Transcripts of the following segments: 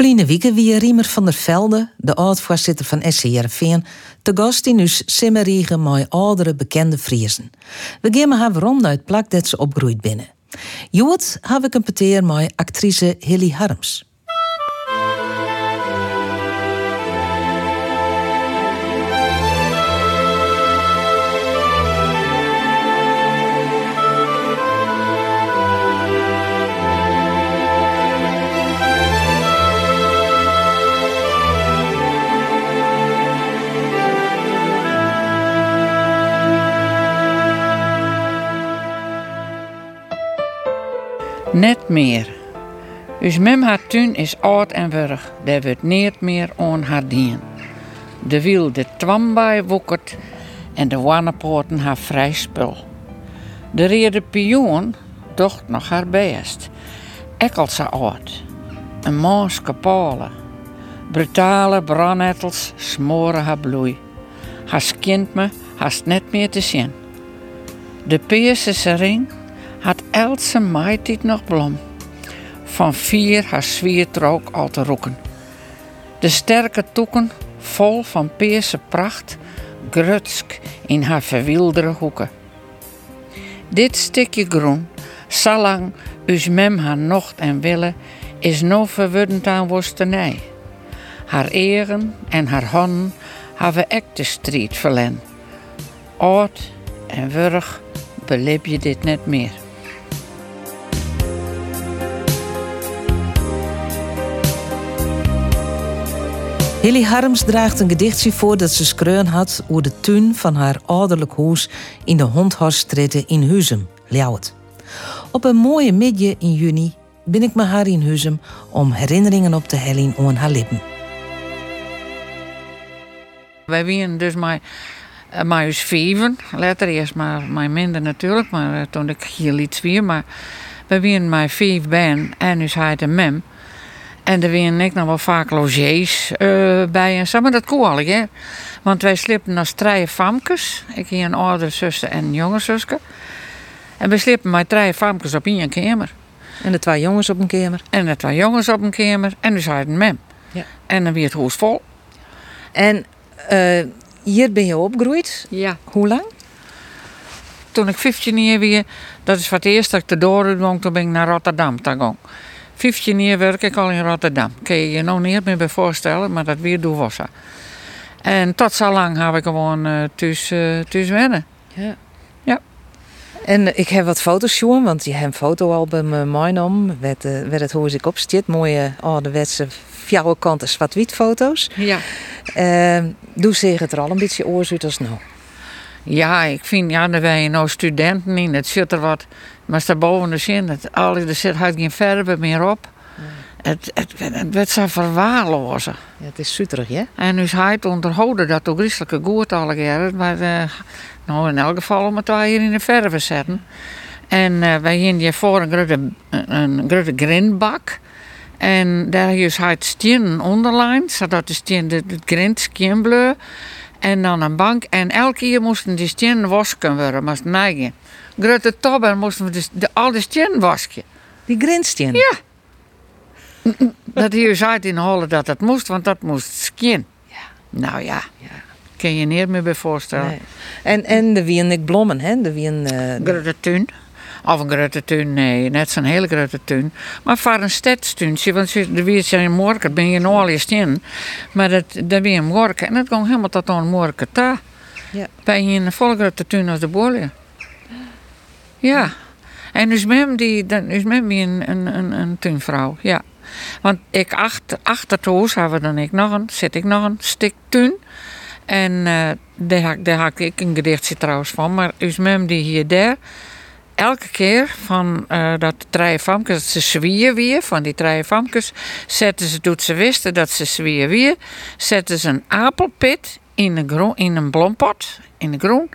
Vliene wieken wie Riemer van der Velde, de oud-voorzitter van SC Heerenveen, te gast in us Simmeriegen met oudere bekende Friesen. We gaan haar rond uit plak dat ze opgroeid binnen. Joet heb ik een peteer met actrice Hilly Harms. Net meer. Us mem haar tuin is oud en wurg. Daar wordt niet meer aan haar dien. De wiel de twambaai woekert en de wannepoorten haar vrij spul. De rede pioen docht nog haar best. Ekkelt ze oud. Een moos kapalen. Brutale brandnettels smoren haar bloei. Haar skint me haast net meer te zien. De peerse ring had Else maaitijd nog blom. Van vier haar zwiertrook al te roeken. De sterke toeken, vol van peerse pracht, grutsk in haar verwildere hoeken. Dit stukje groen, zolang us mem haar nocht en wille, is no verwuddend aan woestenij. Haar eren en haar handen hebben ek de strijd verlen. Oud en wurg belip je dit net meer. Hilly Harms draagt een gedichtje voor dat ze skreun had over de tuin van haar ouderlijk huis in de Hondhorststraat in Huzum, Ljouwert. Op een mooie midje in juni ben ik met haar in Huzum om herinneringen op te hellen aan haar lippen. Wij waren dus maar maar eens vijven. Later eerst maar, maar minder natuurlijk, maar uh, toen ik hier iets weer. Maar we waren maar vijf ben en dus hij de mem. En er waren ik nog wel vaak logies uh, bij en zo, maar dat kon al, hè. Want wij sliepen als drie famkes. Ik hier een oudere zuster en een jonge. En we sliepen met drie famkes op één kamer. En de twee jongens op een kamer. En de twee jongens op een kamer. En dus had een mem. Ja. En dan weer het huis vol. En uh, hier ben je opgegroeid. Ja. Hoe lang? Toen ik 15 jaar weer, dat is voor het eerst dat ik de ging, toen ben ik naar Rotterdam gegaan. 15 jaar werk ik al in Rotterdam. Kun je je nog niet meer bij voorstellen, maar dat weer doe was En tot zo lang heb ik gewoon uh, thuis, uh, thuis wennen. Ja. Ja. En ik heb wat foto's zien, want je hebt een fotoalbum uh, meegenomen. Werd, uh, werd het hoe ik op zit. Mooie ouderwetse fjouwe kanten zwart-wit foto's. Ja. Uh, doe zich het er al een beetje oorzuit als nou? Ja, ik vind, ja, daar ben je nou studenten in. Het zit er wat, maar daarboven de zin, het, al, er zit geen verven meer op. Ja. Het, het, het, werd zo verwaarlozen. Ja, het is suterig, hè? En nu is hij het onderhouden dat ook christelijke goed alle keer. Maar uh, nou, in elk geval om het wel hier in de verven zetten. En uh, wij gingen hier voor een grote, een grote grindbak. En daar is hij het stien onderlijn, zodat de stien de, de grind skinbleu. En dan een bank. En elke keer moesten die stenen wasken worden, maar neigen. Grote tobben moesten we dus de, al de stenen wasken. Die grindstien? Ja. dat hier zei in Holle dat dat moest, want dat moest skin. Ja. Nou ja, ja. kun je niet meer bij voorstellen. Nee. En, en de wien ik blommen, hè? De wien... Uh, grote tuin. Of een grote tuin, nee, net zo'n hele grote tuin. Maar voor een stedstuintje, want er weer zijn morgen, ben je nog al eens in. Maar dat, dat weer morgen. En dat ging helemaal tot aan morgen daar. Ja. Ben je in een volle grote tuin als de bolie. Ja. En dus mem die, dan is mem die een, een, een, een tuinvrouw, ja. Want ik achter, achter het huis hebben dan ik nog een, zit ik nog een stuk tuin. En uh, daar, daar had ik een gedichtje trouwens van. Maar dus mem die hier daar elke keer van uh, dat famkes, dat ze zwier weer, van die drie famkes, zetten ze, doet ze wisten dat ze zwier weer, zetten ze een appelpit in een, groen, in een blompot, in de groen.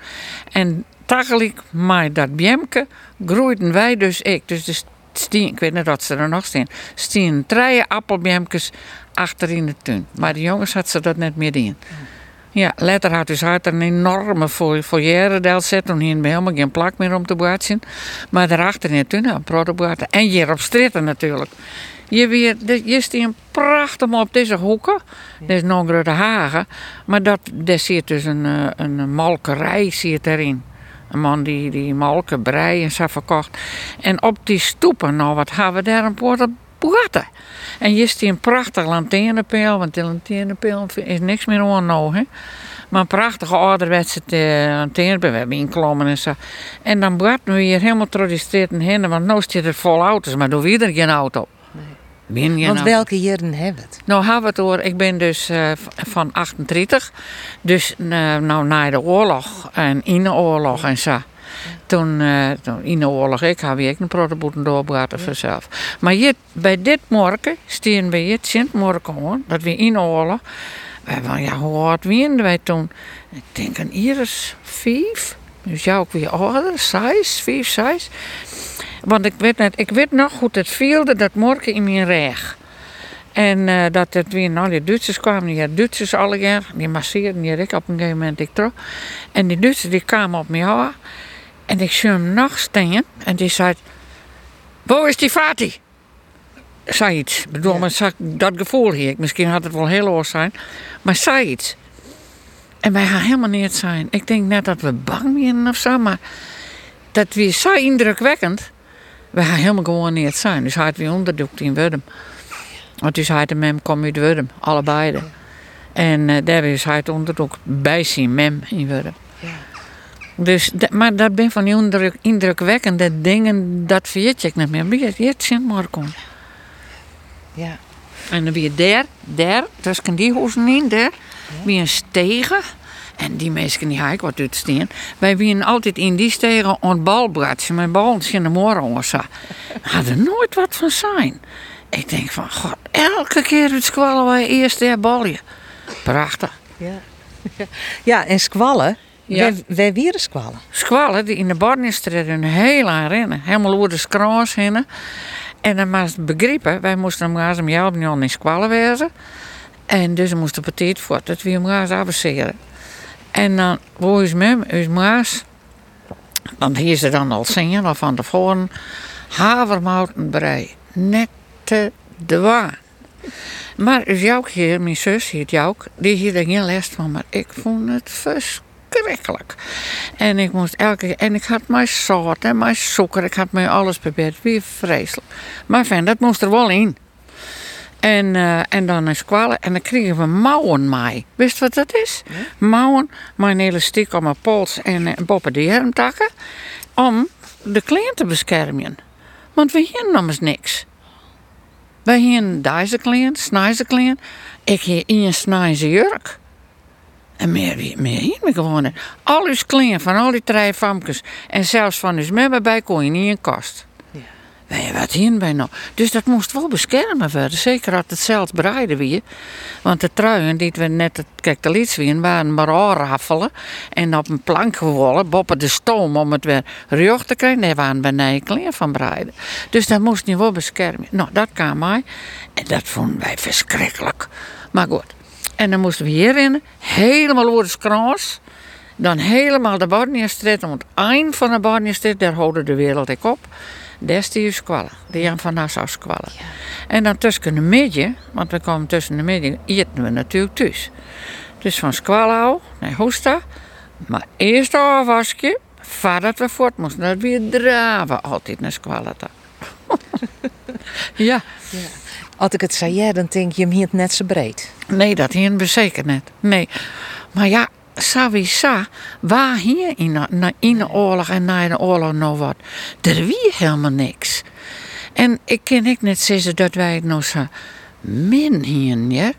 En tegelijk met dat bjemke groeiden wij dus ik. Dus de stien, ik weet niet wat ze er nog staan, stien drie appelbjemkes achter in de tuin. Maar de jongens had ze dat net meer in. Ja, later had dus hard een enorme foyer zet. Toen hier helemaal geen plak meer om te boetsen. Maar daarachter in de protoboeten. En hier op stritten natuurlijk. Je, weer, je prachtig op deze hoeken. Dat is nog grote hagen. Maar dat, daar zit dus een, eh, een malkerij zit erin. Een man die, die malken, brei en zo verkocht. En op die stoepen, nou wat hebben we daar een paar En je stiet een prachtig lanternepeel. Want de is niks meer onnodig. Maar een prachtige ouderwetse uh, lanternepeel. We hebben inklommen en zo. En dan brachten we hier helemaal door die straten heen. Want nu zit het vol auto's. Maar doe er geen auto. Want welke jaren hebben we het? Nou, hebben we het hoor. Ik ben dus uh, van 38. Dus uh, nou na de oorlog en in de oorlog en zo. Toen, uh, toen, in de oorlog, ik heb ik een protoboeten doorbraten vanzelf. Maar je, bij dit morgen, steen bij het Sint-morgen hoor, dat we in de oorlog. Wij ja, hoe oud waren wij toen? Ik denk een iris vijf. Dus ja, ook weer ouder, zes, vijf, zes. Want ik weet, net, ik weet nog goed het vielde dat morgen in mijn reg. En uh, dat het weer, nou die Duitsers kwamen, die Duitsers alle jaar, die masseerden hier ik op een gegeven moment ik terug. En die Duitsers die kwamen op mij af. En ik zie hem nog staan en die zei, waar is die Fati? Zei iets. Ik bedoel, ja. dat gevoel hier. Misschien had het wel heel oor zijn. Maar zei iets. En wij gaan helemaal niet zijn. Ik denk net dat we bang zijn of zo, maar dat weer zo indrukwekkend. We gaan helemaal gewoon niet zijn. Dus hij had weer onderdoekt in Wurm. Want dus hij en mem kom uit Wurm, allebei. En uh, daar is hij het onderdoek bij zijn mem in Wurm. Ja. Dus, maar dat ben van die indruk, indrukwekkende dingen, dat weet ik niet meer. Wie het Sint Markom. Ja. En dan weer daar, daar, tussen die huizen in, daar, ja. een stegen. En die mensen die ik wat uitstaan. Wij waren altijd in die stegen aan balbratsen met bal in de morgen of zo. Hadden nooit wat van zijn. Ik denk van, god, elke keer het squallen wij eerst der balje. Prachtig. Ja, ja en squallen, ja. Wij, wij wieren squallen. Squallen, die in de Barnistred een heel aan rennen. Helemaal over de heen. En dan moest begrijpen, wij moesten hem gaan om jou in squallen wezen. En dus we moesten petit voor dat we hem gaan. En dan, hoe is mem, is maas. Dan hier ze dan al zingen, al van tevoren. Havermoutenbrei, net te dwaan. Maar is jouw hier, mijn zus heet Jouk, die hier er geen les van, maar ik vond het verschrikkelijk. En ik moest elke keer, en ik had mijn zout en mijn suiker, ik had mij alles beperkt, weer vreselijk. Maar fijn, dat moest er wel in. En, uh, en dan een squalen. En dan kregen we mouwen mee. Wist wat dat is? Ja? Mouwen, mijn elastiek om mijn pols en uh, boppen de hermtakken. Om de kleen te beschermen. Want we hier namens niks. Wij hier deze kleen, snijze kleen. Ik hier in een snijze jurk. En meer, meer hier me gewoon. Al uw van al die drie famkes. En zelfs van uw memmen bij kon je niet in kast. Wij wat hier bij nou. Dus dat moest wel beschermen worden. Zeker als het zelf breiden weer. Want de truien die we net, kijk de lieds weer, waren maar aanraffelen. En op een plank gewollen, boppen de stoom om het weer recht te krijgen. Daar waren beneden klein van breiden. Dus dat moest niet wel beschermen. Nou, dat kwam mij. En dat vonden wij verschrikkelijk. Maar goed. En dan moesten we hierin helemaal over de skraas. Dan helemaal de Barnierstraat. Want het eind van de Barnierstraat, daar houden de wereld ik op. Die squallen, de Jan van Nassau squallen. Ja. En dan tussen de midden, want we komen tussen de midden, eten we natuurlijk thuis. Dus van Squallau naar Hoesta. Maar eerst een afwasje, voordat we voort moesten. Dat weer draven altijd naar Squalata. ja. ja. Als ik het zei, dan denk je hem hier net zo breed. Nee, dat hier zeker net. Nee. Maar ja, sowieso, waar hier in de, in de oorlog en na de oorlog nog wat? Er wie helemaal niks. En ik ken ik net zeggen dat wij het nog zo min hier, ja?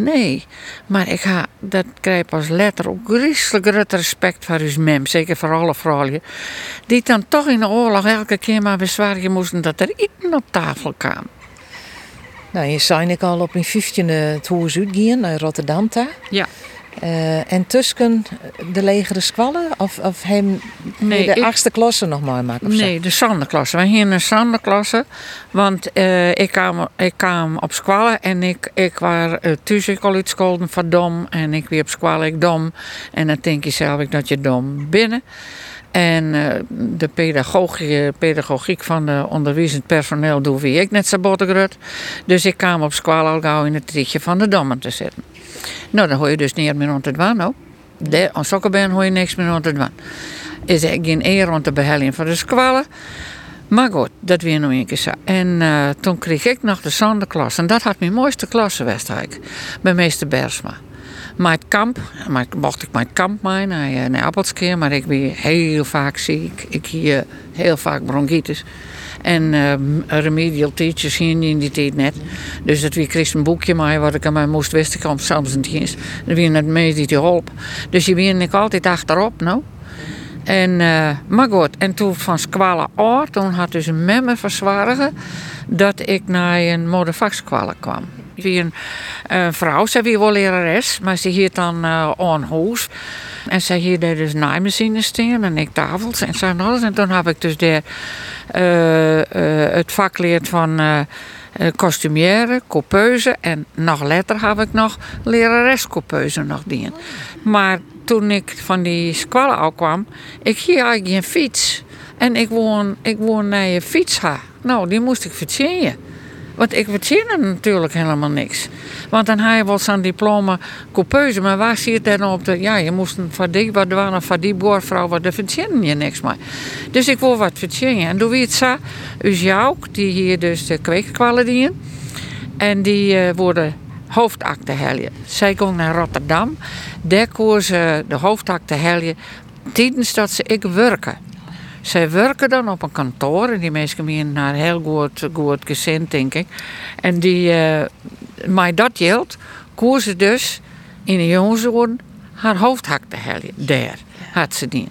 Nee, maar ik ga, dat krijg als letter ook groot respect voor uw mem, zeker voor alle vrouwen, die dan toch in de oorlog elke keer maar bezwaren moesten dat er eten op tafel kwam. Nou, je zei ik al op mijn 15e het huis uitgaan naar Rotterdam. Ja. Uh, en tussen de legere squallen? Of, of hem nee, de ik, achtste klasse nog maar maken? Nee, de zanderklasse. Wij gingen een zanderklasse. Want uh, ik, kwam, ik kwam op squallen en ik, ik was uh, thuis ik al van dom. En ik weer op squallen ik dom. En dan denk je zelf ik dat je dom binnen. En eh, de pedagogie, pedagogiek van de onderwijzend personeel doe wie ik net zo. Dus ik kwam op school al gauw in het trietje van de dommen te zitten. Nou, dan hoor je dus niet meer rond het hoor. De, als ben hoor je niks meer rond het waan. Is er geen eer rond de behelling van de squallen. Maar goed, dat weer nog een keer zo. En toen kreeg ik nog de zonderklas. En dat had mijn mooiste klasse geweest, bij meester Bersma. Maar het kamp, maar mocht ik mijn kamp mee naar, naar Appelskeer, maar ik ben heel vaak ziek. Ik hier heel vaak bronchitis. En uh, remedial teachers hier in die tijd net. Dus dat wie kreeg een boekje mee wat ik aan mij moest wisten, kwam soms niet eens. Dan wie net mee die hulp. Dus je ben ik altijd achterop, nou. En, uh, maar goed, en toen van squale oor, toen had dus een memme verzwaren dat ik naar een modevakskwale kwam. Wie een uh, vrouw, ze wie wel lerares, maar ze hier dan uh, aan huis. En ze hier dus naaimachines staan en ik tafels en zo en alles. En toen heb ik dus daar uh, het vak geleerd van kostumière, coupeuse. En nog later heb ik nog lerares coupeuse nog dien. Maar toen ik van die squallen al kwam, ik hier eigenlijk een fiets. En ik woon, ik woon naar je fiets. Nou, die moest ik verzinnen. Want ik verdiende natuurlijk helemaal niks. Want dan had je wel diploma coupeuse, maar waar zie je dan op? De, ja, je moest een van die, wat van die boorvrouw, daar verdiende je niks meer. Dus ik wil wat verdienen. En doe wie het is jou, die hier dus de kweekkwallen. En die uh, worden hoofdakte helje. Zij ging naar Rotterdam. Daar koos ze de hoofdakte helje tijdens dat ze ik werken. Zij werken dan op een kantoor en die mensen zijn naar heel goed, goed gezind, denk ik. En die, uh, maar dat geldt, koos ze dus in de jongenswoorden haar hoofdhak te. Daar had ze die.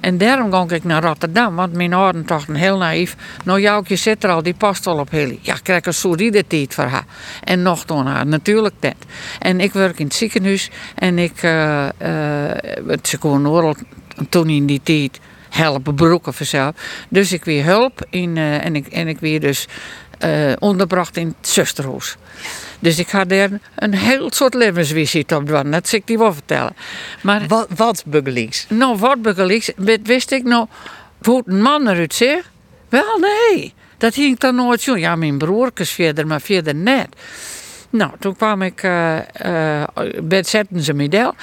En daarom ging ik naar Rotterdam, want mijn ouders dachten heel naïef. Nou, jouwtje zit er al, die past al op Hilly. Ja, ik krijg een solide tijd voor haar. En nog door haar, natuurlijk net. En ik werk in het ziekenhuis en ik, uh, uh, ze kon toen in die tijd helpen broeken vanzelf. Dus ik weer hulp in, uh, en, ik, en ik weer dus uh, onderbracht in het zusterhuis. Dus ik had daar een heel soort levensvisie op doen. Dat zal ik die wel vertellen. Maar, wat, wat buggeliks? Nou, wat buggeliks? Wist ik nou hoe een man eruit zegt? Wel, nee. Dat hing dan nooit zo. Ja, mijn broertjes verder, maar verder net. Nou, toen kwam ik, uh, uh, zetten ze del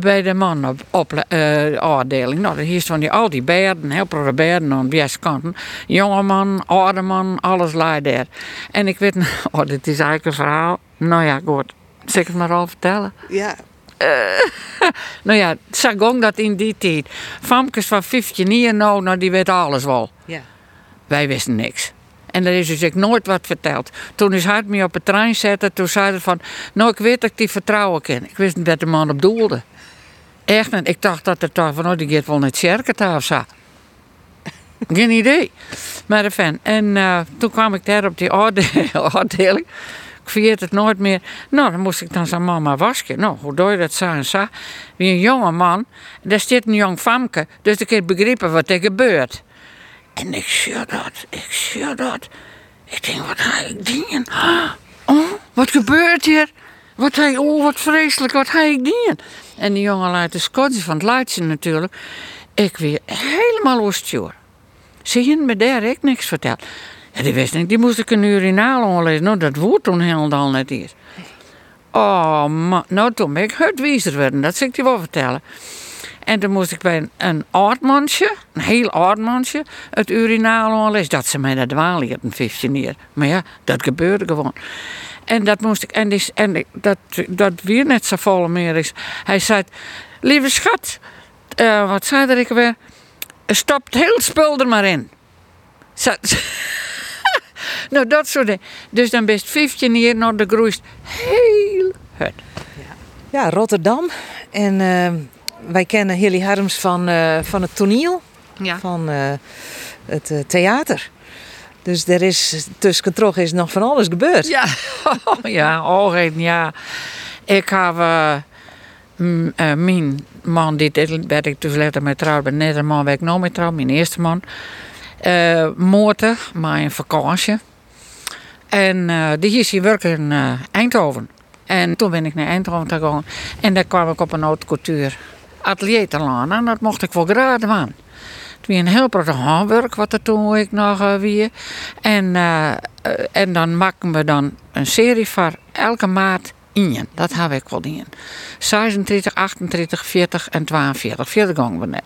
bij de man op, op uh, afdeling. Nou, hier die, al die beerden, heel veel beerden aan de kanten. Jonge man, oude man, alles lag daar. En ik weet, oh, dit is eigenlijk een verhaal. Nou ja, goed. Zal ik het maar al vertellen? Ja. Uh, nou ja, zag ook dat in die tijd. Famkes van 15 jaar nou, nou, die weet alles wel. Ja. Wij wisten niks. En er is dus ik nooit wat verteld. Toen is hij me op de trein zetten. Toen zei hij van, nou ik weet dat ik die vertrouwen ken. Ik wist niet dat de man op doelde. Ik dacht dat het toch van, oh, die gaat wel naar het of zo. Geen idee. Maar fan. En uh, toen kwam ik daar op die afdeling. Ik vergeet het nooit meer. Nou, dan moest ik dan zijn mama waschen. Nou, hoe doe je dat zo en zo? Wie een jonge man. Daar zit een jong famke. Dus ik heb begrepen wat er gebeurt. En ik zie dat. Ik zie dat. Ik denk, wat ga ik doen? Oh, wat gebeurt hier? Wat hij, oh, wat vreselijk, wat ik doen? En die jongen laat de Scottie van het luidje natuurlijk. Ik weer helemaal oostjoer. Ze hebben me daar ik niks verteld. Die wist niet, die moest ik een urinaal lezen. Nou, dat woord toen helemaal net eens. Oh, man. Nou, toen ben ik uitwiezer worden. Dat zal ik je wel vertellen. En toen moest ik bij een, een een heel aardmansje, het urinaal lezen. Dat ze mij dat dwalen een 15 jaar. Maar ja, dat gebeurde gewoon. En dat moest ik, en, die, en dat, dat weer net zo vol meer is. Hij zei, lieve schat, uh, wat zei er ik weer? Stop het heel spul er maar in. nou, dat soort dingen. Dus dan best 15 jaar naar de groeist heel hard. Ja. ja, Rotterdam. En uh, wij kennen Hilly Harms van, uh, van het toneel. Ja. Van het theater. Dus er is tussen terug is nog van alles gebeurd. Ja, ja, oh, ja. Ik heb uh, mijn man, die werd ik dus later met trouw, ben net een man ik nog trouw, mijn eerste man. Uh, maar een vakantie. En die is hier werken in Eindhoven. En toen ben ik naar Eindhoven gegaan. En daar kwam ik op een haute couture atelier te laan. En dat mocht ik voor graden aan. Het was een heel prachtig handwerk wat er toen ik nog uh, weer. En, uh, en dan maken we dan een serie van elke maat in. Dat heb ik wel in. 36, 38, 40 en 42. 40 gangen we net.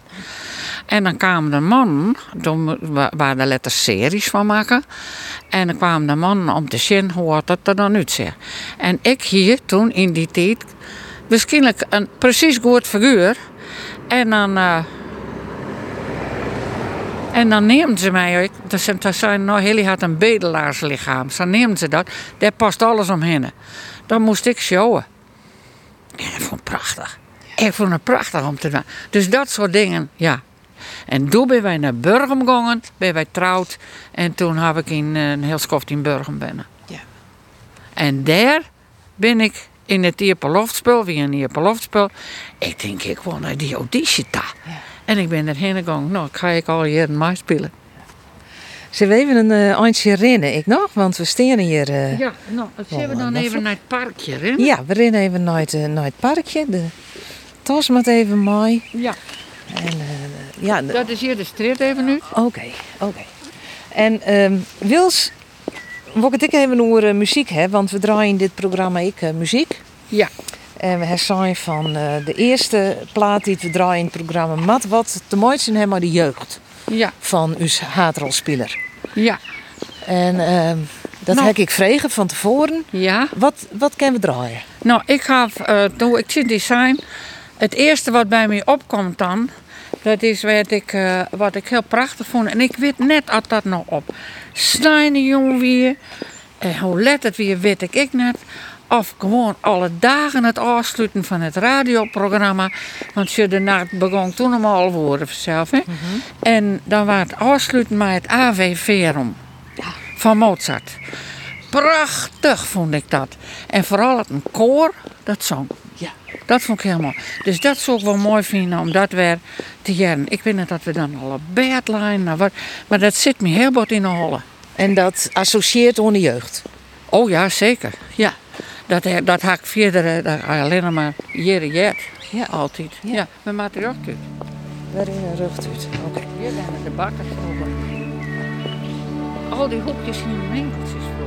En dan kwamen de mannen, toen waren de letters series van maken. En dan kwamen de mannen om te zien hoe dat er dan uitziet. En ik hier toen in die tijd, waarschijnlijk een precies goed figuur. En dan. En dan neemt ze mij, dat zijn nou heel had een bedelaarslichaam. Dan neemt ze dat, daar past alles omheen. Dan moest ik showen. Ik vond het prachtig. Ik vond het prachtig om te doen. Dus dat soort dingen, ja. En toen ben wij naar Burgum gegaan, ben wij trouwd. En toen heb ik in een heel skoft in Burgum binnen. Ja. En daar ben ik in het Ierpeloftspel, wie een Ierpeloftspel. Ik denk, ik wil naar die auditie daar. Ja. En ik ben erheen gegaan. Nou, ga ik al hier een spelen. Ze we even een uh, eindje rennen, ik nog? Want we staan hier... Uh, ja, nou, zullen we dan even naar het parkje rennen? Ja, we rennen even naar het, uh, naar het parkje. De tas moet even mooi. Ja. En, ja dat is hier de street even nu. Oké, oké. En um, Wils, wil ik even over muziek hebben, want we draaien in dit programma ik muziek. Ja. En we zijn van de eerste plaat die we draaien in het programma Mat, wat te mooiste hebben maar de jeugd ja. van uw haatrolspeler. Ja. En uh, dat nou. heb ik vregen van tevoren. Ja. Wat, wat kunnen we draaien? Nou, ik ga, uh, toen ik zit design, het eerste wat bij mij opkomt dan, dat is wat ik, uh, wat ik heel prachtig vond. En ik weet net dat dat nog op. Snijden jong weer. En hoe let het weer, weet ik net. Of gewoon alle dagen het afsluiten van het radioprogramma. Want je de nacht begon toen om al woorden. Hè? Mhm. En dan was het afsluiten met het Ave Verum ja. van Mozart. Prachtig vond ik dat. En vooral het een koor dat zong. Ja. Dat vond ik helemaal. Dus dat zou ik wel mooi vinden om dat weer te jaren. Ik weet niet dat we dan al een bedline, maar dat zit me heel wat in de holle. En dat associeert onder jeugd? Oh ja, zeker. Ja. Dat, dat ga ik verder, dat alleen maar jaren jet. Ja. Altijd. Ja, ja met materiaal uit. Waarin een rug uit. Oké. Hier zijn de bakkers Al die hoekjes in winkeltjes. werden.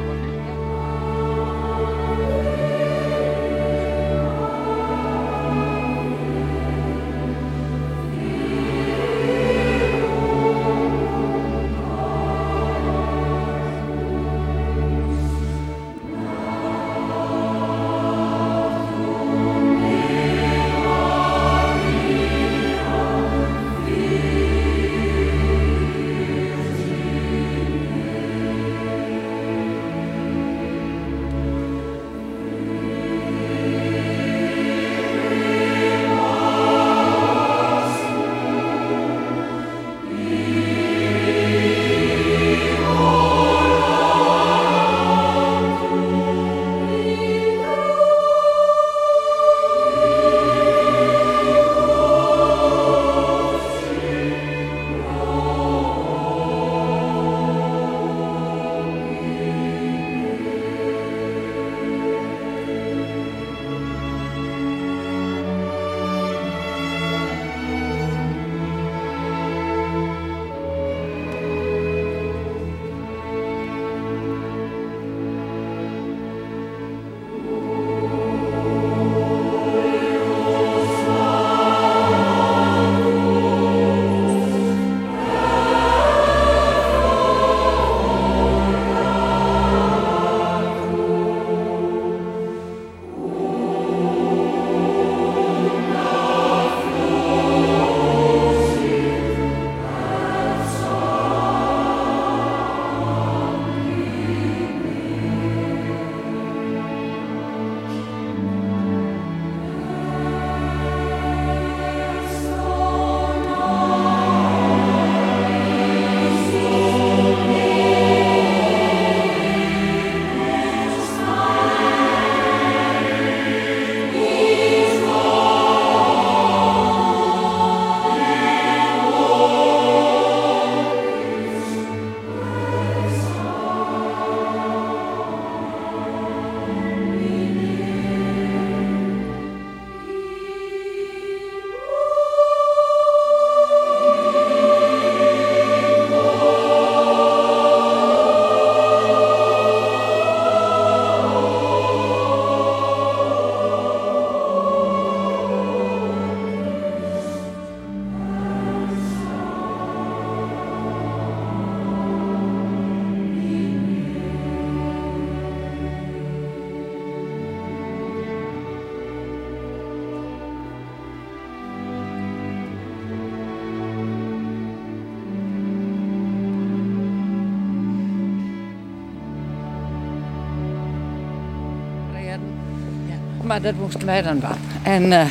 Maar dat moesten wij dan doen. En uh,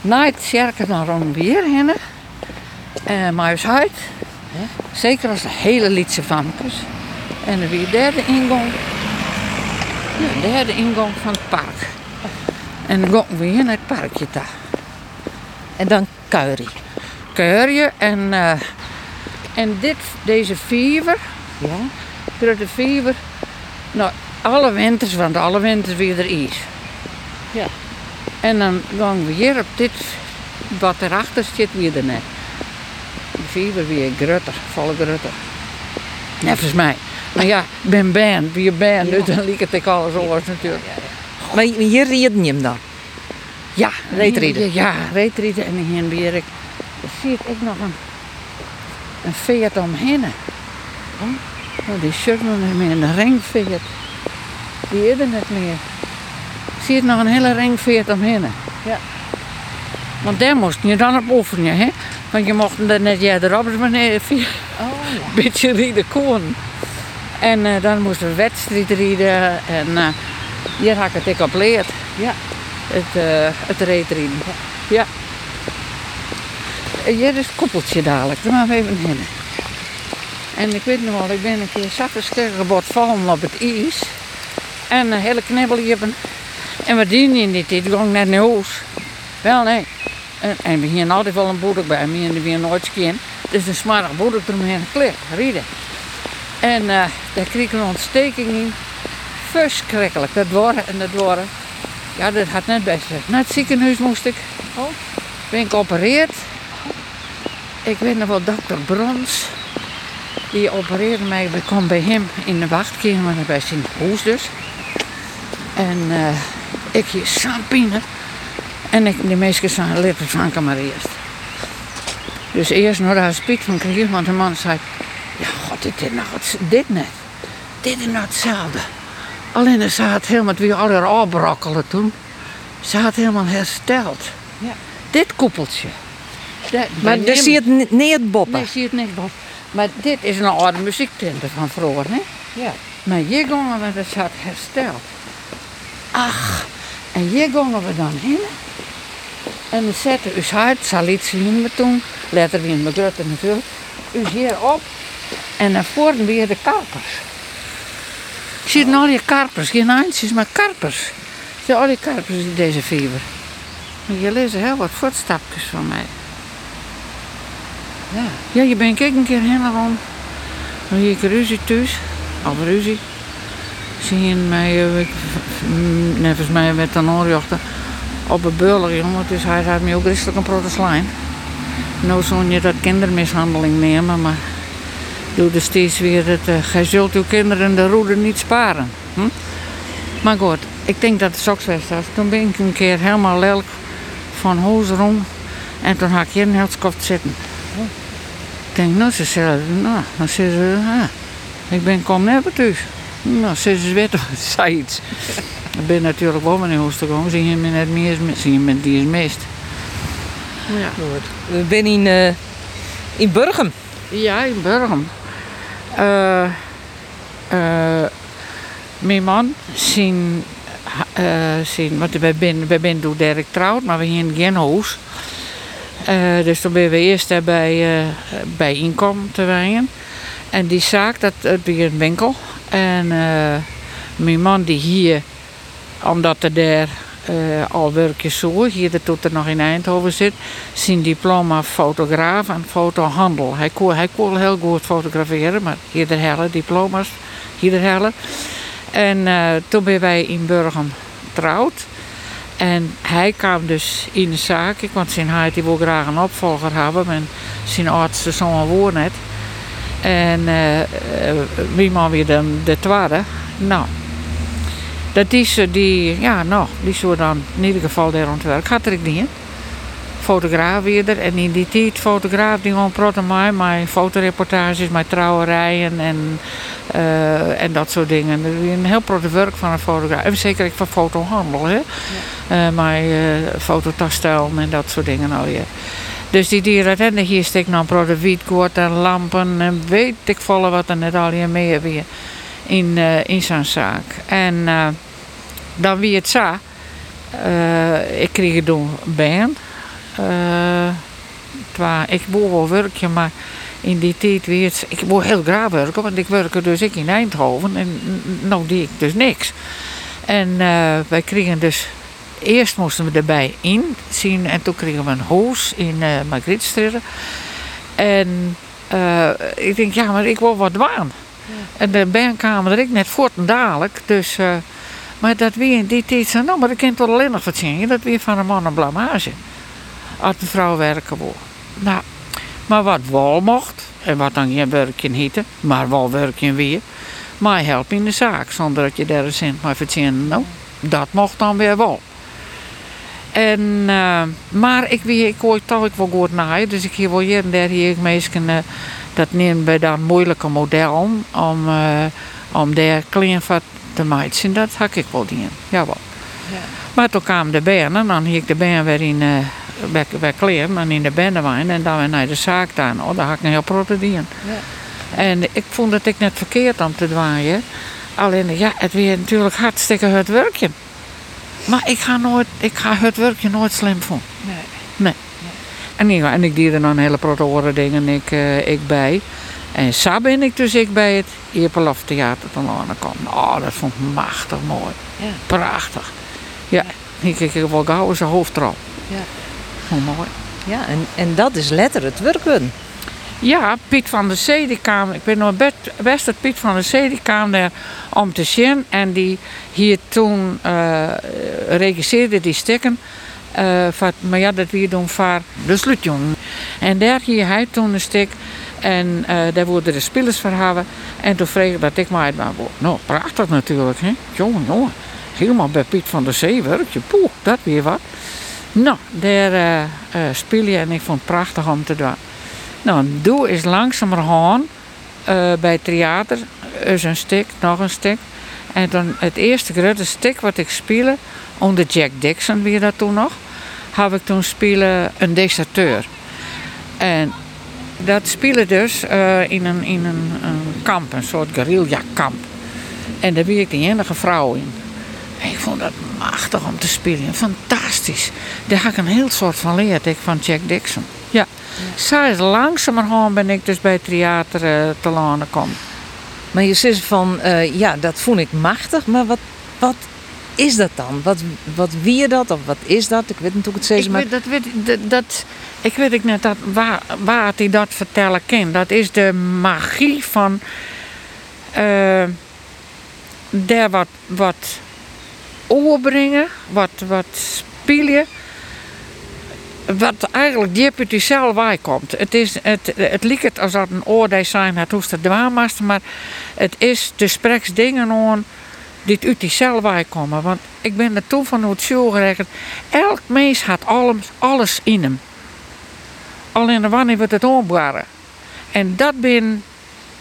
na het cirkel naar een heen. En maar uit. Zeker als de hele liedse famkes. En dan weer de derde ingang. De derde ingang van het park. En dan gaan we hier naar het parkje daar. En dan kuier je. en, uh, en dit, deze fever, ja. grote fever, nou, alle winters, want alle winters weer er is. Ja. En dan gaan we hier op dit, wat erachter zit, weer er net. De fever weer grutter, volle grutter. Als mij. Maar ja, ik ben band, wie je band, dus dan liep het ik alles anders natuurlijk. Maar hier rieden je hem dan? Ja, reetrieden. Ja, reetrieden en hier weer ik. zie ik nog een, een veert omheen. Oh, die shirt nog meer, een ringveert. Die is er net meer. Zie je nog een hele ringveert omheen. Ja. Want daar moest je dan op oefenen, hè? Want je mocht er net jij erop, maar nee, vier, oh, ja. beetje rieden koen. En uh, dan moesten we wedstrijd rijden en uh, hier had ik het op leerd. Ja het, uh, het reetrieden. Ja. Hier is het koppeltje dadelijk, daar gaan we even heen. En ik weet nog wel, ik ben een keer zakkenskeggebord vallen op het ijs. En een hele knibbel hebben. En wat dien je niet, dit ging net naar huis. Wel nee. En, en we gingen altijd wel een boerder bij me en die weer nooit skin. Dus een smarig boerder eromheen geklikt, rieden. En uh, daar kreeg ik een ontsteking in. Verschrikkelijk, dat worden en dat worden. Ja, dat gaat net best. Naar het ziekenhuis moest ik. Oh. Ben ik geopereerd. Ik weet nog wel, dokter Brons. Die opereerde mij. Ik kwam bij hem in de wachtkamer bij zijn huis dus. En uh, ik hier sampine. En ik, de meesten zijn lippen van maar eerst. Dus eerst nog daar spiet van kreeg, want de man zei... Ja, god, dit is nou dit net. Dit is nou hetzelfde. Alleen ze had helemaal weer alle afbrokkelen toen. Ze had helemaal hersteld. Ja. Dit koepeltje. Dat, maar daar zie je het niet boppen. Nee, zie je het niet boppen. Maar dit is een oude muziektinte van vroeger, hè? Ja. Maar hier gingen we, dat had hersteld. Ach, en hier gingen we dan heen. En we zetten ons hart, zal iets we toen. Letter in mijn grote natuurlijk. U hier op. En dan weer de karpers. Ik zie al die karpers, geen eindjes, maar karpers. Zie al die karpers in deze fever. Je leest heel wat voetstapjes van mij. Ja. Ja, je bent ik een keer helemaal. Dan hier ruzie thuis. Of ruzie. Zie je mij, uh, nevens mij met een oorjochter. Op een beurler, jongen. Dus hij had me ook christelijk een protestlijn. Nou zou je dat kindermishandeling nemen, maar doe er steeds weer het, uh, gij zult uw kinderen de roede niet sparen. Hm? Maar goed, ik denk dat het sokswest was. Toen ben ik een keer helemaal lelijk van hoes rond. En toen had ik hier een helskoft zitten. Ik denk, nou, ze zeggen, nou, dan zeggen ze, ik ben kom net thuis. Nou, ze weten wat zei iets. Ik ben natuurlijk wel in de hoes gekomen. Zie je me net meer, zie je me die is meest. Ja. We zijn in, uh, in Burgum. Ja, in Burgum. Uh, uh, mijn man zien, uh, zien want wij zijn, wij zijn door Dirk trouwd, maar we hebben geen huis. Uh, dus toen ben we eerst bij, uh, bij inkom te wijnen. En die zaak, dat, dat een winkel. En mijn man die hier, omdat er daar uh, al werkjes zo, hier tot er nog in Eindhoven zit, zijn diploma fotograaf en fotohandel. Hij kon, hij kon heel goed fotograferen, maar hier de hele diploma's, hier de hele. En uh, toen ben wij in Burgum getrouwd. En hij kwam dus in de zaak, want zijn hij wil graag een opvolger hebben, maar zijn oudste zoon woon net. En uh, wie man weer de, de tweede. Nou, dat is die, ja, nou, die zou dan in ieder geval daar aan het werk. Gaat er ik niet Fotograaf weer En in die tijd fotograaf die gewoon praten met mij, fotoreportages, met trouwerijen en, uh, en dat soort dingen. Een heel groot werk van een fotograaf. En zeker van fotohandel, hè. Ja. Uh, uh, en dat soort dingen al, ja. Dus die dieren, en hier steekt dan een wietkoord en lampen en weet ik volle wat er net al hier meer weer in, uh, in zijn zaak. En uh, dan wie het zo. eh, ik kreeg een. Eh, terwijl ik wou wel werken, maar in die tijd weer ik wou heel graag werken, want ik werkte dus ik in Eindhoven en nou deed ik dus niks. En eh, wij kregen dus, eerst moesten we erbij in zien en toen kregen we een hoes in uh, Margrietstraat. En eh, ik denk, ja, maar ik wil wat doen. En de band er ik net voort en dadelijk, dus... eh, maar dat weer in die tijd zei, nou, maar dat kan toch alleen nog wat zingen. Dat weer van een man een blamage. Als de vrouw werken wil. Nou, maar wat wel mocht, en wat dan geen werkje hitte, maar wel werkje weer. Maar help in de zaak, zonder dat je daar een cent maar verdienen. Nou, dat mocht dan weer wel. En, eh, maar ik ik hoor toch ik wel goed naar, dus ik hier wel hier en daar hier meestal eh, dat neemt bij dat moeilijke model om, om, eh, om daar klein van te maken. Dat had ik wel doen, jawel. Ja. Maar toen kwam de band en dan ik de band weer in, uh, bij, bij Kleer, en in de bandewijn en dan weer naar de zaak daar. Oh, daar had ik een heel protte doen. En ik vond het ik net verkeerd om te draaien. Alleen, ja, het weer natuurlijk hartstikke het werkje. Maar ik ga, nooit, ik ga het werkje nooit slim vonden. Nee. En ik, en ik deed er dan een hele protoren dingen ik, eh, ik bij. En zo ben ik dus ik bij het Eerpelaf Theater te. Oh, dat vond ik machtig mooi. Ja. Prachtig. Ja, ik kreeg wel gauw zijn hoofdrol. Ja. Vond mooi. Ja, en, en dat is letterlijk het werken. Ja, Piet van der Zee, die kwam, ik weet nog best, best dat Piet van der Zee, die kwam daar om te zien. En die hier toen eh regisseerde die stukken. eh, maar ja, dat weer doen voor de slutjongen. En daar hier hij toen een stuk. En eh, daar worden de spelers verhouden. En toen vroeg dat ik maar uit. Nou, prachtig natuurlijk, hè. Jongen, jongen. Helemaal bij Piet van der Zee werk je. Poeh, dat weer wat. Nou, daar eh, speel je en ik vond het prachtig om te doen. Nou, doe is langzamerhand eh bij het theater is een stuk, nog een stuk. En dan het eerste grote stuk wat ik speelde, onder Jack Dixon weer dat toen nog, heb ik toen spelen een deserteur. En dat spelen dus eh, in, een, in een, kamp, een soort guerrilla-kamp. En daar ben ik de enige vrouw in. Ik vond dat machtig om te spelen, fantastisch. Daar had ik een heel soort van leerd, ik van Jack Dixon. Is langzamerhand ben ik dus bij het theater eh, te landen komen. Maar je zegt van, eh, ja, dat vond ik machtig. Maar wat, wat is dat dan? Wat, wat wie dat of wat is dat? Ik weet natuurlijk het steeds, Ik maar... weet, dat weet, dat, dat, ik weet ik net dat, waar, waar hij dat vertellen kan. Dat is de magie van daar wat, wat overbrengen, wat, wat spelen. Wat eigenlijk diep uit bij komt. Het, is, het, het lijkt als dat een oordeel zijn, het hoeft het dwaamast, maar het is de spreks dingen aan die uit jezelf bij komen. Want ik ben er toen van het. Elk mens had alles, alles in hem. Alleen wanneer we het aanbaren. En dat, ben,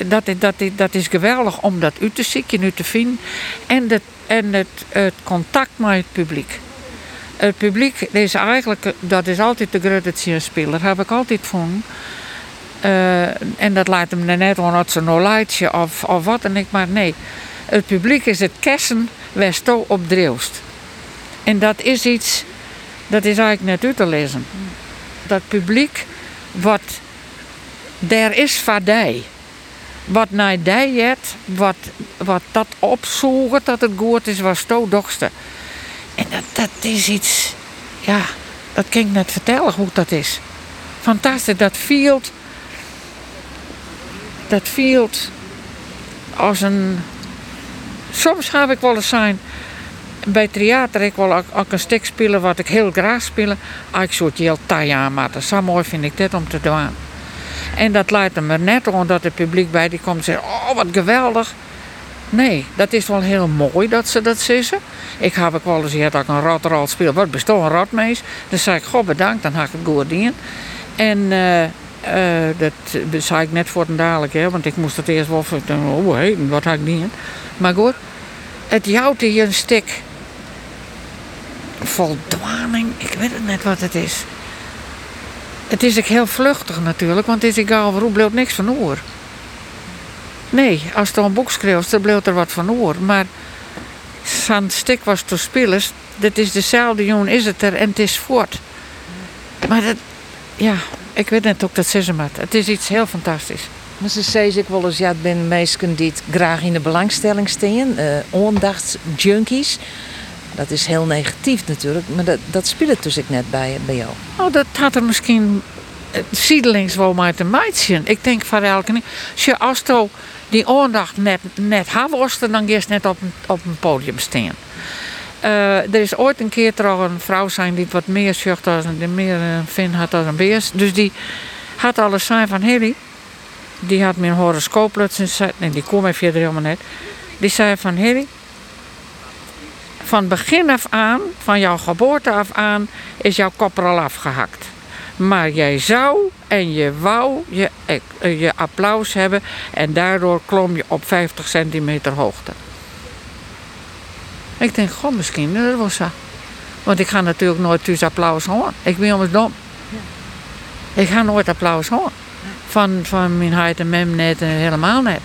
dat, dat, dat is geweldig om dat uit te zoeken, uit te vinden. En, het, en het, het contact met het publiek. Het publiek is eigenlijk, dat is altijd de grootste speler, heb ik altijd gevonden. Eh, en dat laat hem net aan als een knowledge of, of wat en ik, maar nee. Het publiek is het kersen waar sto op dreeuwst. En dat is iets, dat is eigenlijk net uit te lezen. Dat publiek, wat daar is van die. Wat naar die jet, wat, wat dat opzoeken dat het goed is, was sto dokste. En dat, dat is iets, ja, dat kan ik net vertellen hoe dat is. Fantastisch, dat field, dat field als een soms heb ik wel eens zijn bij theater ik wel ook, een stuk spelen wat ik heel graag speel. Ah, ik soort heel taai aanmaken. Zo mooi vind ik dit om te doen. En dat laat me net omdat het publiek bij die komt en zegt: Oh, wat geweldig. Nee, dat is wel heel mooi dat ze dat zeggen. Ik heb ook wel eens gehad dat ik een rotrol speel. Wat bestaat een rotmees? Dan zei ik: God bedankt, dan ga ik het goed in. En eh, eh, dat zei ik net voor het dadelijk, hè, want ik moest het eerst wel vertellen. Oh, hé, wat ga ik niet Maar goed, het jouwt hier een stuk voldwaning. Ik weet het net wat het is. Het is ook heel vluchtig natuurlijk, want het is egal waarom bleef niks van oor. Nee, als je een boek schreeuwt, dan bleef er wat van oor. Maar zo'n stuk was te spelen, dat is dezelfde jongen is het er en het is voort. Maar dat, ja, ik weet net ook dat ze maar. Het is iets heel fantastisch. Maar ze zei ik wel eens, ja, het zijn mensen die het graag in de belangstelling staan. Uh, junkies. Dat is heel negatief natuurlijk, maar dat, dat speelt dus ik net bij, bij jou. Oh, dat had er misschien ziedelings wel maar te meidje. Ik denk van elke als je als je die aandacht net, net had, dan je net op, op een podium staan. Uh, er is ooit een keer toch een vrouw zijn die wat meer zucht als een meer een vin had dan een beest. Dus die had alles zijn van Hilly. Die had mijn horoscoop plotseling. Nee, die kwam even verder helemaal net. Die zei van Hilly. Van begin af aan, van jouw geboorte af aan, is jouw kop er al afgehakt. Maar jij zou en je wou je, eh, je applaus hebben en daardoor klom je op 50 centimeter hoogte. Ik denk, goh, misschien dat was zo. Want ik ga natuurlijk nooit thuis applaus horen. Ik ben ons dom. Ik ga nooit applaus horen. Van, van mijn huid en mem net en helemaal net.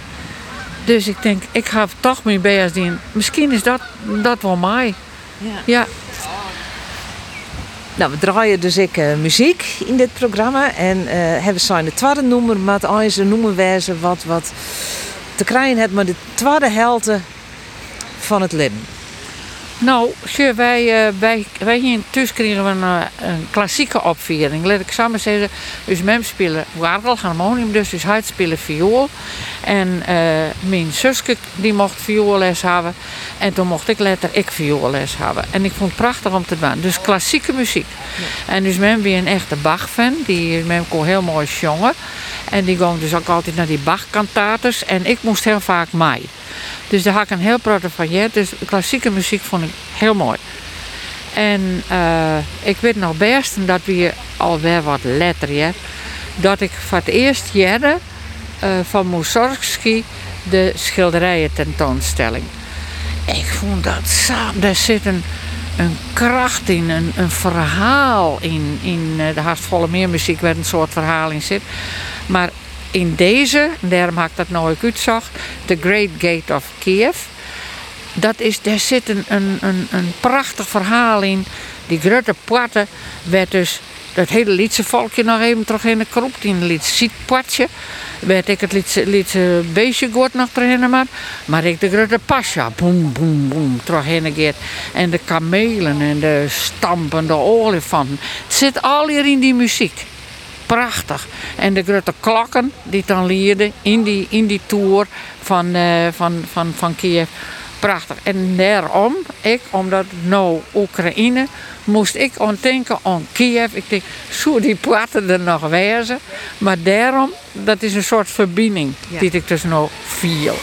Dus ik denk, ik ga toch mijn doen. Misschien is dat, dat wel mij. Ja. ja. Nou, we draaien dus ik uh, muziek in dit programma. En uh, hebben zijn de tweede nummer, maar het noemen wijze wat, wat te krijgen het, maar de tweede helte van het leven. Nou, wij, uh, wij, wij hier thuis kregen we een, eh, een, klassieke opviering. Laat ik samen zeggen, dus mem spelen wargel, harmonium, dus, dus hij spelen viool. En uh, mijn zusje die mocht vioolles hebben. En toen mocht ik later ik vioolles hebben. En ik vond het prachtig om te doen. Dus klassieke muziek. En dus mem weer een echte Bach-fan. Die mem kon heel mooi jongen. En die ging dus ook altijd naar die Bach-kantaters. En ik moest heel vaak mee. Dus daar had ik een heel portefeuille. Dus klassieke muziek vond ik heel mooi. En uh, ik weet nog best, dat we alweer wat letter dat ik voor het eerst jaren uh, van Mussorgsky de schilderijen tentoonstelling. Ik vond dat samen, daar zit een, kracht in, een, een verhaal in. In uh, de Hartvolle Meermuziek waar een soort verhaal in zit. Maar in deze, daarom had ik dat nooit uitzag, The Great Gate of Kiev. Dat is, daar zit een, een, een, prachtig verhaal in. Die grote poorten werd dus dat hele Lietse volkje nog even terug in de kroep. In het Lietse potje. Werd ik het Lietse, beestje goed nog maar. Maar ik de grote pasja. Boem, boem, boem. Terug heen En de kamelen en de stampende olifanten. Het zit al hier in die muziek prachtig. En de grote klokken die dan leerden in die, in die tour van, uh, van, van, van Kiev. Prachtig. En daarom, ik, omdat nou Oekraïne, moest ik aan denken aan Kiev. Ik denk, zo die praten er nog wezen. Maar daarom, dat is een soort verbinding die ik dus nou viel.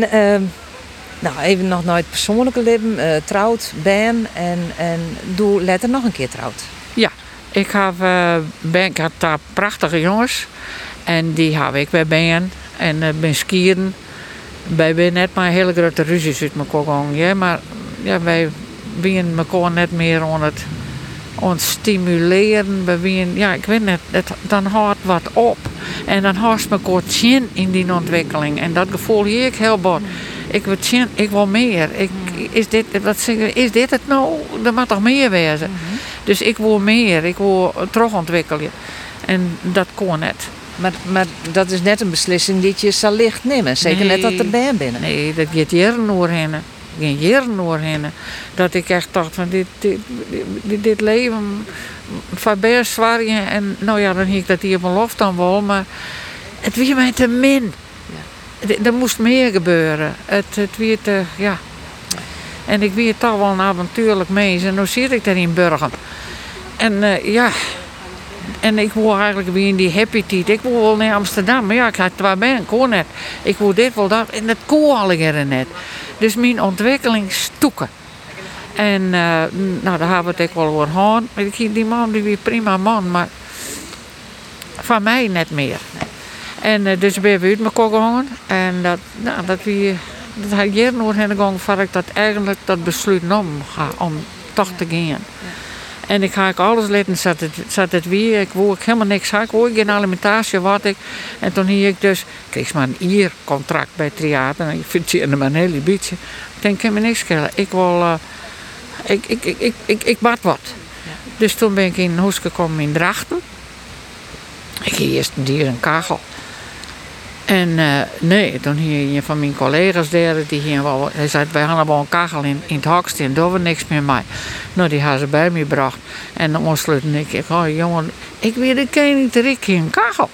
En ehm, nou, even nog het persoonlijke leven. Eh, trouwd, ben en, en doe letter nog een keer trouwd. Ja, ik heb, eh, ben, ik had daar prachtige jongens. En die heb ik bij ben. En eh ben skiën. Wij zijn net maar hele grote ruzies uit elkaar gegaan. Ja, maar ja, wij zijn elkaar net meer aan het, aan stimuleren. We zijn, ja, ik weet niet, het, dan houdt wat op. En dan houdt elkaar zin in die ontwikkeling. En dat gevoel hier ik heel bot. Ik wil zin, ik wil meer. Ik, is, dit, wat zeg, je, is dit het nou? Er moet toch meer wezen? Dus ik wil meer. Ik wil terugontwikkelen. En dat kon net. Maar, maar dat is net een beslissing die je zal licht nemen. Zeker net dat er ben binnen. Nee, dat gaat jaren doorheen. Geen jaren doorheen. Dat ik echt dacht van dit, dit, dit, dit leven van best zwaar. En nou ja, dan hie ik dat hier op mijn loft dan wel. Maar het was mij te min. Er- Er moest meer gebeuren. Het, het weer te, ja. En ik weer toch wel een avontuurlijk mens. En nu zit ik daar in Burgum. En eh, ja, en ik wil eigenlijk weer in die happy tijd. Ik wil wel naar Amsterdam. Maar ja, ik had waar ben ik kon net. Ik wil dit wel dat. En dat kon al net. Dus mijn ontwikkeling stoeken. En eh, nou, daar hebben we het ook wel over gehad. Ik- Die man die weer prima man. Maar van mij net meer. En eh, dus ben we uit elkaar gegaan. En dat, nou, dat we dat had jaren nooit heen gegaan voor ik dat eigenlijk dat besluit nam om toch te gaan. En ik ga ik alles laten, zat het, weer. Ik wou ik helemaal niks. Ik wou geen alimentatie, wat ik. En toen hier ik dus, kreeg maar een jaar bij theater. En ik vind maar een hele beetje. Ik denk, ik kan me niks schelen. Ik wil, eh, ik, ik, ik, ik, ik, ik bad wat. Dus toen ben ik in een huis gekomen in Drachten. Ik hier eerst hier een kachel. En eh, nee, toen hier een van mijn collega's daar, die hier wel, hij zei, wij hadden wel een kachel in, in het hok staan, daar was niks meer mee. Nou, die hadden ze bij me gebracht. En dan ontsluiten ik, ik oh jongen, ik weet de niet, er is geen kachel.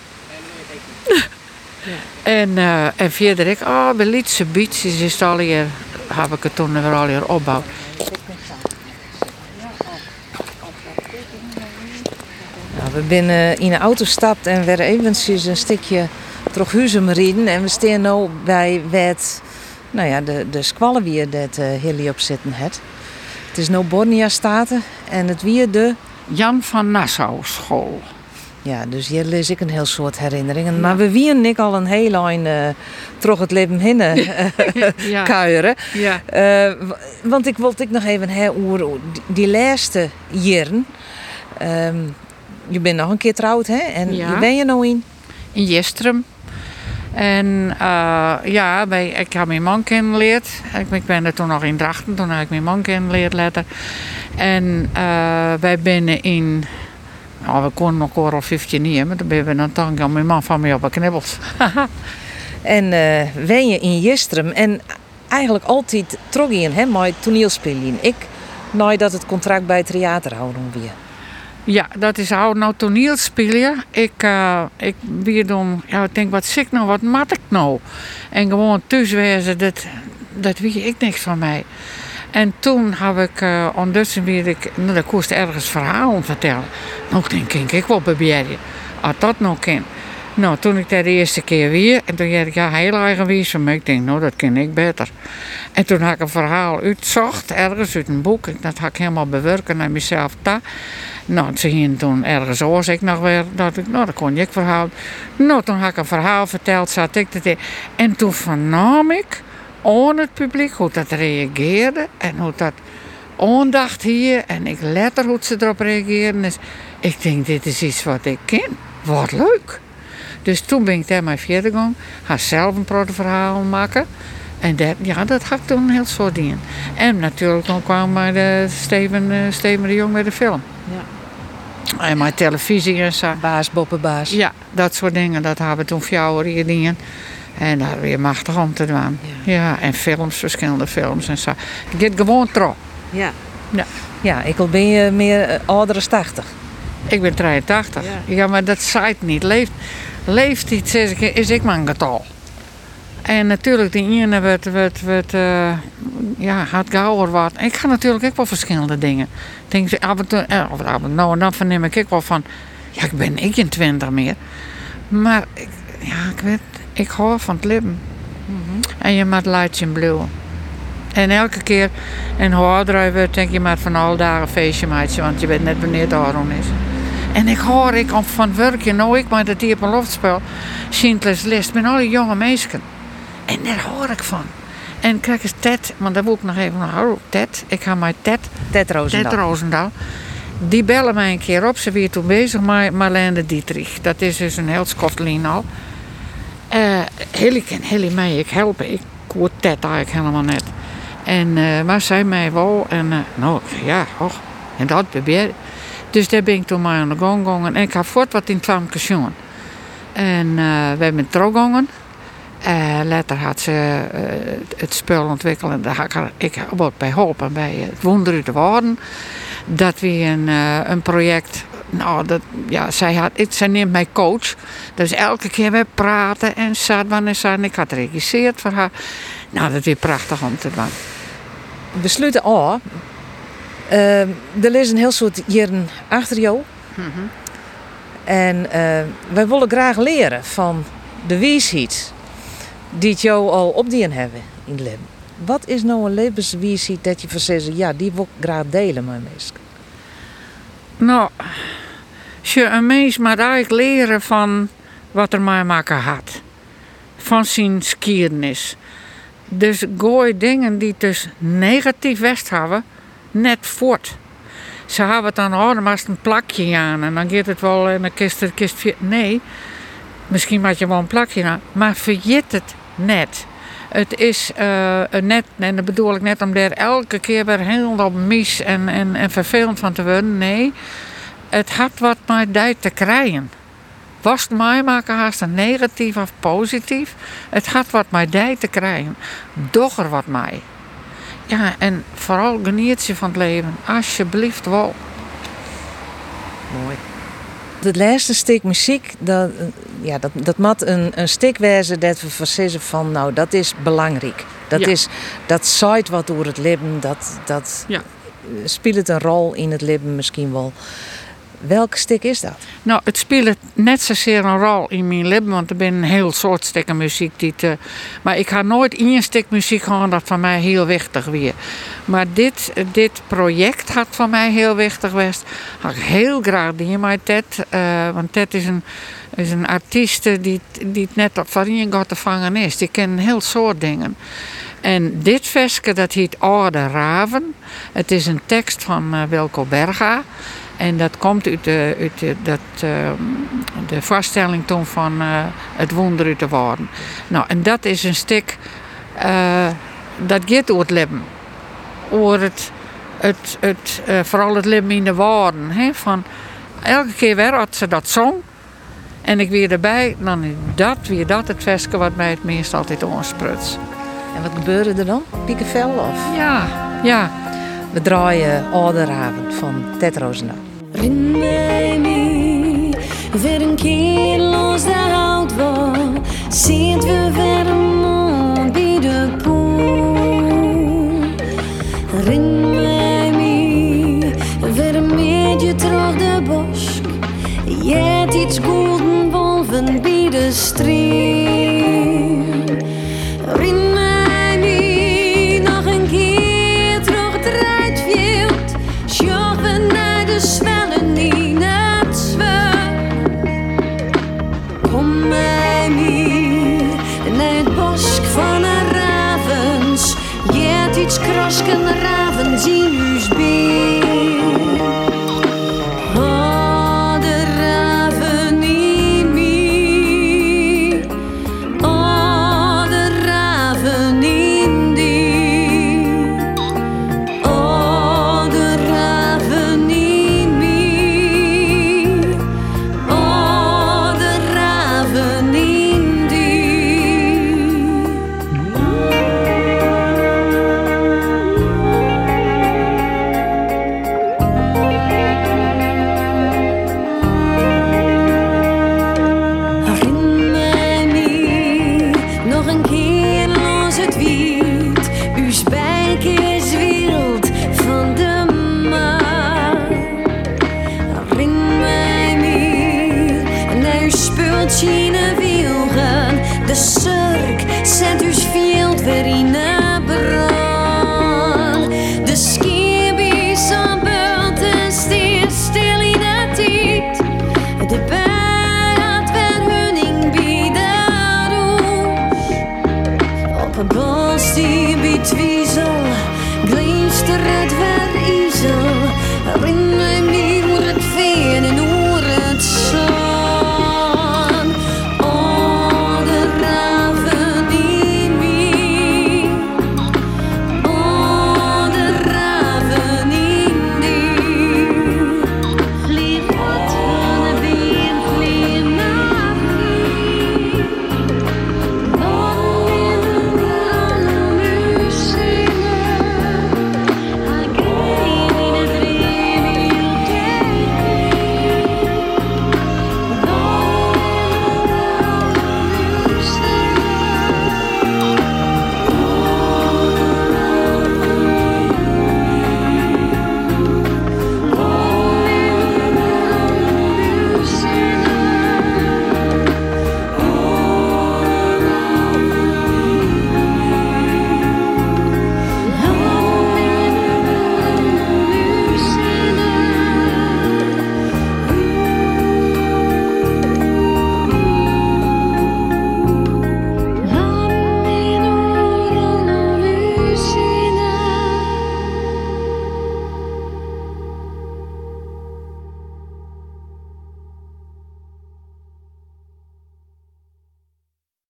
En, eh, en verder ik, oh, bij Lietse Beach is het al hier, heb ik het toen weer al hier opgebouwd. We zijn in een auto gestapt en werden eventjes een stukje terug Huzum rijden. En we staan nu bij het, nou ja, de, de squallenwier dat uh, Hilly op zitten had. Het is nu Bornia Staten en het weer de... Jan van Nassau school. Ja, dus hier lees ik een heel soort herinneringen. Maar we wieren ik al een heel lang uh, terug het leven heen uh, Ja. kuieren. Ja. Uh, want ik wilde ik nog even heroeren. Die laatste jaren. Um, je bent nog een keer trouwd, hè? En Ja. wie ben je nou in? in Jestrum. En eh, ja, bij, ik heb mijn man kennenleerd. Ik, ik ben er toen nog in Drachten, toen heb ik mijn man kennenleerd later. En eh, wij binnen in, nou, we konden elkaar al 15 jaar, maar toen ben we dan toch aan mijn man van mij op een knibbels. En uh, ben je in Jestrum en eigenlijk altijd trok in, hè? Maar toneelspelen. Ik, nadat het contract bij het theater houden weer. Ja, dat is oude nou toneelspelen. Ik, uh, ik weer dan, ja, ik denk, wat zit nou, wat mat ik nou? En gewoon thuiswezen, dat, dat weet ik niks van mij. En toen heb ik uh, ondertussen weer, ik, nou, dat kost ergens verhalen vertellen. Nou, denk ik, ik wil proberen. Als dat nou kan. Nou, toen ik dat de eerste keer weer, en toen dacht ik, heel eigenwijs van mij. Ik denk, nou, dat ken ik beter. En toen had ik een verhaal uitzocht, ergens uit een boek. Dat had ik helemaal bewerken naar mezelf. Daar. Nou, ze gingen toen ergens oors ik nog weer. Dat ik, nou, dan kon ik verhaal. Nou, toen had ik een verhaal verteld, zat ik dat En toen vernam ik aan het publiek hoe dat reageerde en hoe dat aandacht hier. En ik letter hoe ze erop reageerden. Dus ik denk, dit is iets wat ik ken. Wat leuk. Dus toen ben ik daar maar verder gegaan. Ga zelf een protoverhaal maken. En dat, ja, dat had ik toen heel soort dingen. En natuurlijk dan kwam maar de Steven, uh, Steven de Jong met de film. Ja. En mijn televisie en zo. Baas, boppenbaas. Ja, dat soort dingen. Dat hebben we toen fjouwer dingen. En daar weer machtig om te doen. Ja. ja. en films, verschillende films en zo. Ik get gewoon trouw. Ja. Ja. Ja, ik al ben je meer uh, ouder dan 80. Ik ben 83. Ja, ja maar dat zaait niet. Leeft, leeft iets, is, is ik maar een getal. En natuurlijk, de ene werd, werd, werd uh, ja, gauwer wat. Ik ga natuurlijk ook wel verschillende dingen. Denk, toe, eh, of af en nou en dan verneem ik wel van, ja, ik ben ik in 20 meer. Maar, ik, ja, ik weet, ik hou van het leven. En je moet lights blijven. En elke keer, en hoe je wordt, denk je maar van alle dagen een feestje maatje, want je weet net wanneer het daarom is. En ik hoor ik op van werkje, nou ik maar dat hier op een loftspel, Schindler's List, met alle jonge mensen. En daar hoor ik van. En kijk eens Ted, want daar wil ik nog even naar oh, Ted, ik ga mijn Ted, Ted Roosendaal. Ted Roosendaal. Die bellen mij een keer op. Ze weer toen bezig met Marlene Dietrich. Dat is dus een heel Scotland al. Uh, Hilly mij ik helpen. Ik hoor Ted eigenlijk helemaal net. En, uh, maar zij mij wel. En uh, nou, ja, och. En dat probeer Dus daar ben ik toen maar aan de gang gegaan. En ik heb voort wat in het gezien. En uh, we hebben teruggegaan. Uh, later had ze uh, het spel ontwikkeld. Daar ik, wat bij geholpen bij het Wonder de Waarden. Dat we een, een project. Nou, dat, ja, zij, had, zij neemt mij coach. Dus elke keer weer praten en zat en. En ik had geregisseerd voor haar. Nou, dat is prachtig om te doen. We sluiten. Uh, er is een heel soort jaren achter jou. Mm -hmm. En wij willen graag leren van de wijsheid die jou al opdien hebben in het leven. Wat is nou een levenswijsheid dat je van zegt, ja, die wil ik graag delen met mensen? Nou, je een mens moet eigenlijk leren van wat er mij maken had. Van zijn skiernis. Dus gooi dingen die dus negatief west hebben, net voort. Ze hebben het dan, oh, dan maar een plakje aan en dan gaat het wel en dan kist het kist. Nee, misschien maak je wel een plakje aan, maar verjet het net. Het is uh, net, en dat bedoel ik net om daar elke keer weer helemaal mis en, en, en vervelend van te worden. Nee, het had wat die te krijgen. Was het mij maken haast negatief of positief? Het had wat die te krijgen. Doch er wat mij. Ja, en vooral geniet je van het leven. Alsjeblieft wel. Mooi. Het laatste stuk muziek, dat, ja, dat, dat moet een, een stuk wezen dat we verzinnen van, nou, dat is belangrijk. Dat, Ja. is, dat zaait wat door het leven, dat, dat Ja. speelt een rol in het leven misschien wel. Welk stuk is dat? Nou, het speelt net zozeer een rol in mijn leven, want er zijn een heel soort stukken muziek die Maar ik ga nooit één stuk muziek gaan dat van mij heel wichtig weer. Maar dit, dit project had van mij heel wichtig geweest. Had ik heel graag die met Ted, eh, want Ted is een, is een artiest die, die net op van gaat te vangen is. Die kent een heel soort dingen. En dit versje dat heet Oude Raven. Het is een tekst van eh, Wilco Berga. En dat komt uit de, uit de, dat, uh, de vaststelling toen van uh, het wonder uit de woorden. Nou, en dat is een stuk, uh, dat gaat over het leven. Over het, het, het vooral het leven in de woorden. Hè? Van, elke keer weer als ze dat zong, en ik weer erbij, dan is dat weer dat het versje wat mij het meest altijd aansprutst. En wat gebeurde er dan? Piekenvel of? Ja, ja. We draaien Ouderavond van Ted Roosendaal. Rin mij mee, weer een keer los de hout was. Zit we weer bij de poel. Rin mij mee, weer een beetje terug de bosk. Je hebt iets golden wolven bij de stream.